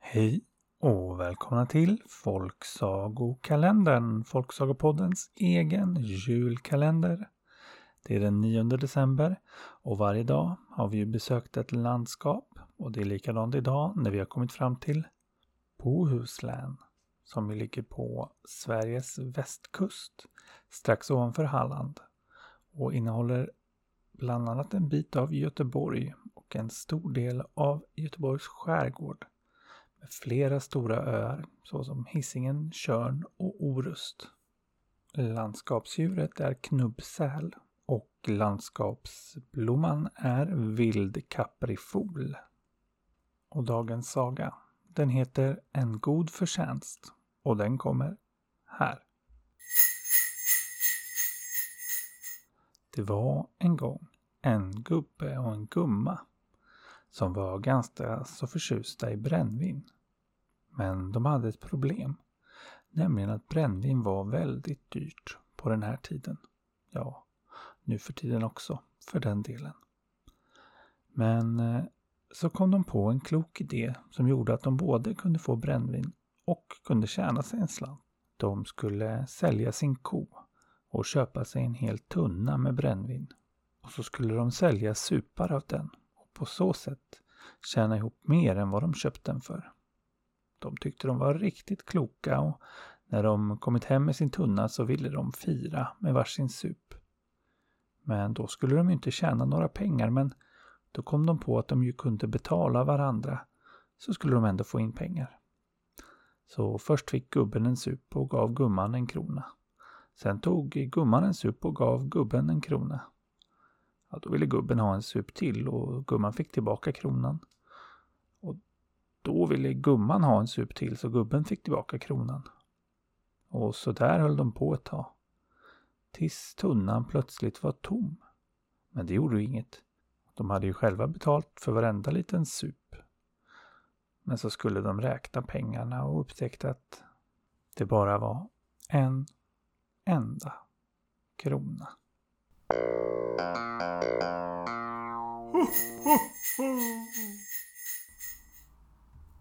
Hej och välkomna till Folksagokalendern, Folksagopoddens egen julkalender. Det är den 9 december och varje dag har vi ju besökt ett landskap och det är likadant idag när vi har kommit fram till Bohuslän som ligger på Sveriges västkust strax ovanför Halland och innehåller bland annat en bit av Göteborg och en stor del av Göteborgs skärgård med flera stora öar såsom Hisingen, Körn och Orust. Landskapsdjuret är knubbsäl och landskapsblomman är vildkaprifol. Och dagens saga, den heter En god förtjänst och den kommer här. Det var en gång en gubbe och en gumma som var ganska så förtjusta i brännvin. Men de hade ett problem. Nämligen att brännvin var väldigt dyrt på den här tiden. Ja, nu för tiden också, för den delen. Men eh, så kom de på en klok idé som gjorde att de både kunde få brännvin och kunde tjäna sig en slant. De skulle sälja sin ko och köpa sig en hel tunna med brännvin. Och så skulle de sälja supar av den och på så sätt tjäna ihop mer än vad de köpt den för. De tyckte de var riktigt kloka och när de kommit hem med sin tunna så ville de fira med varsin sup. Men då skulle de inte tjäna några pengar men då kom de på att de ju kunde betala varandra så skulle de ändå få in pengar. Så först fick gubben en sup och gav gumman en krona. Sen tog gumman en sup och gav gubben en krona. Ja, då ville gubben ha en sup till och gumman fick tillbaka kronan. Och då ville gumman ha en sup till så gubben fick tillbaka kronan. Och så där höll de på ett tag. Tills tunnan plötsligt var tom. Men det gjorde ju inget. De hade ju själva betalt för varenda liten sup. Men så skulle de räkna pengarna och upptäckte att det bara var en enda krona.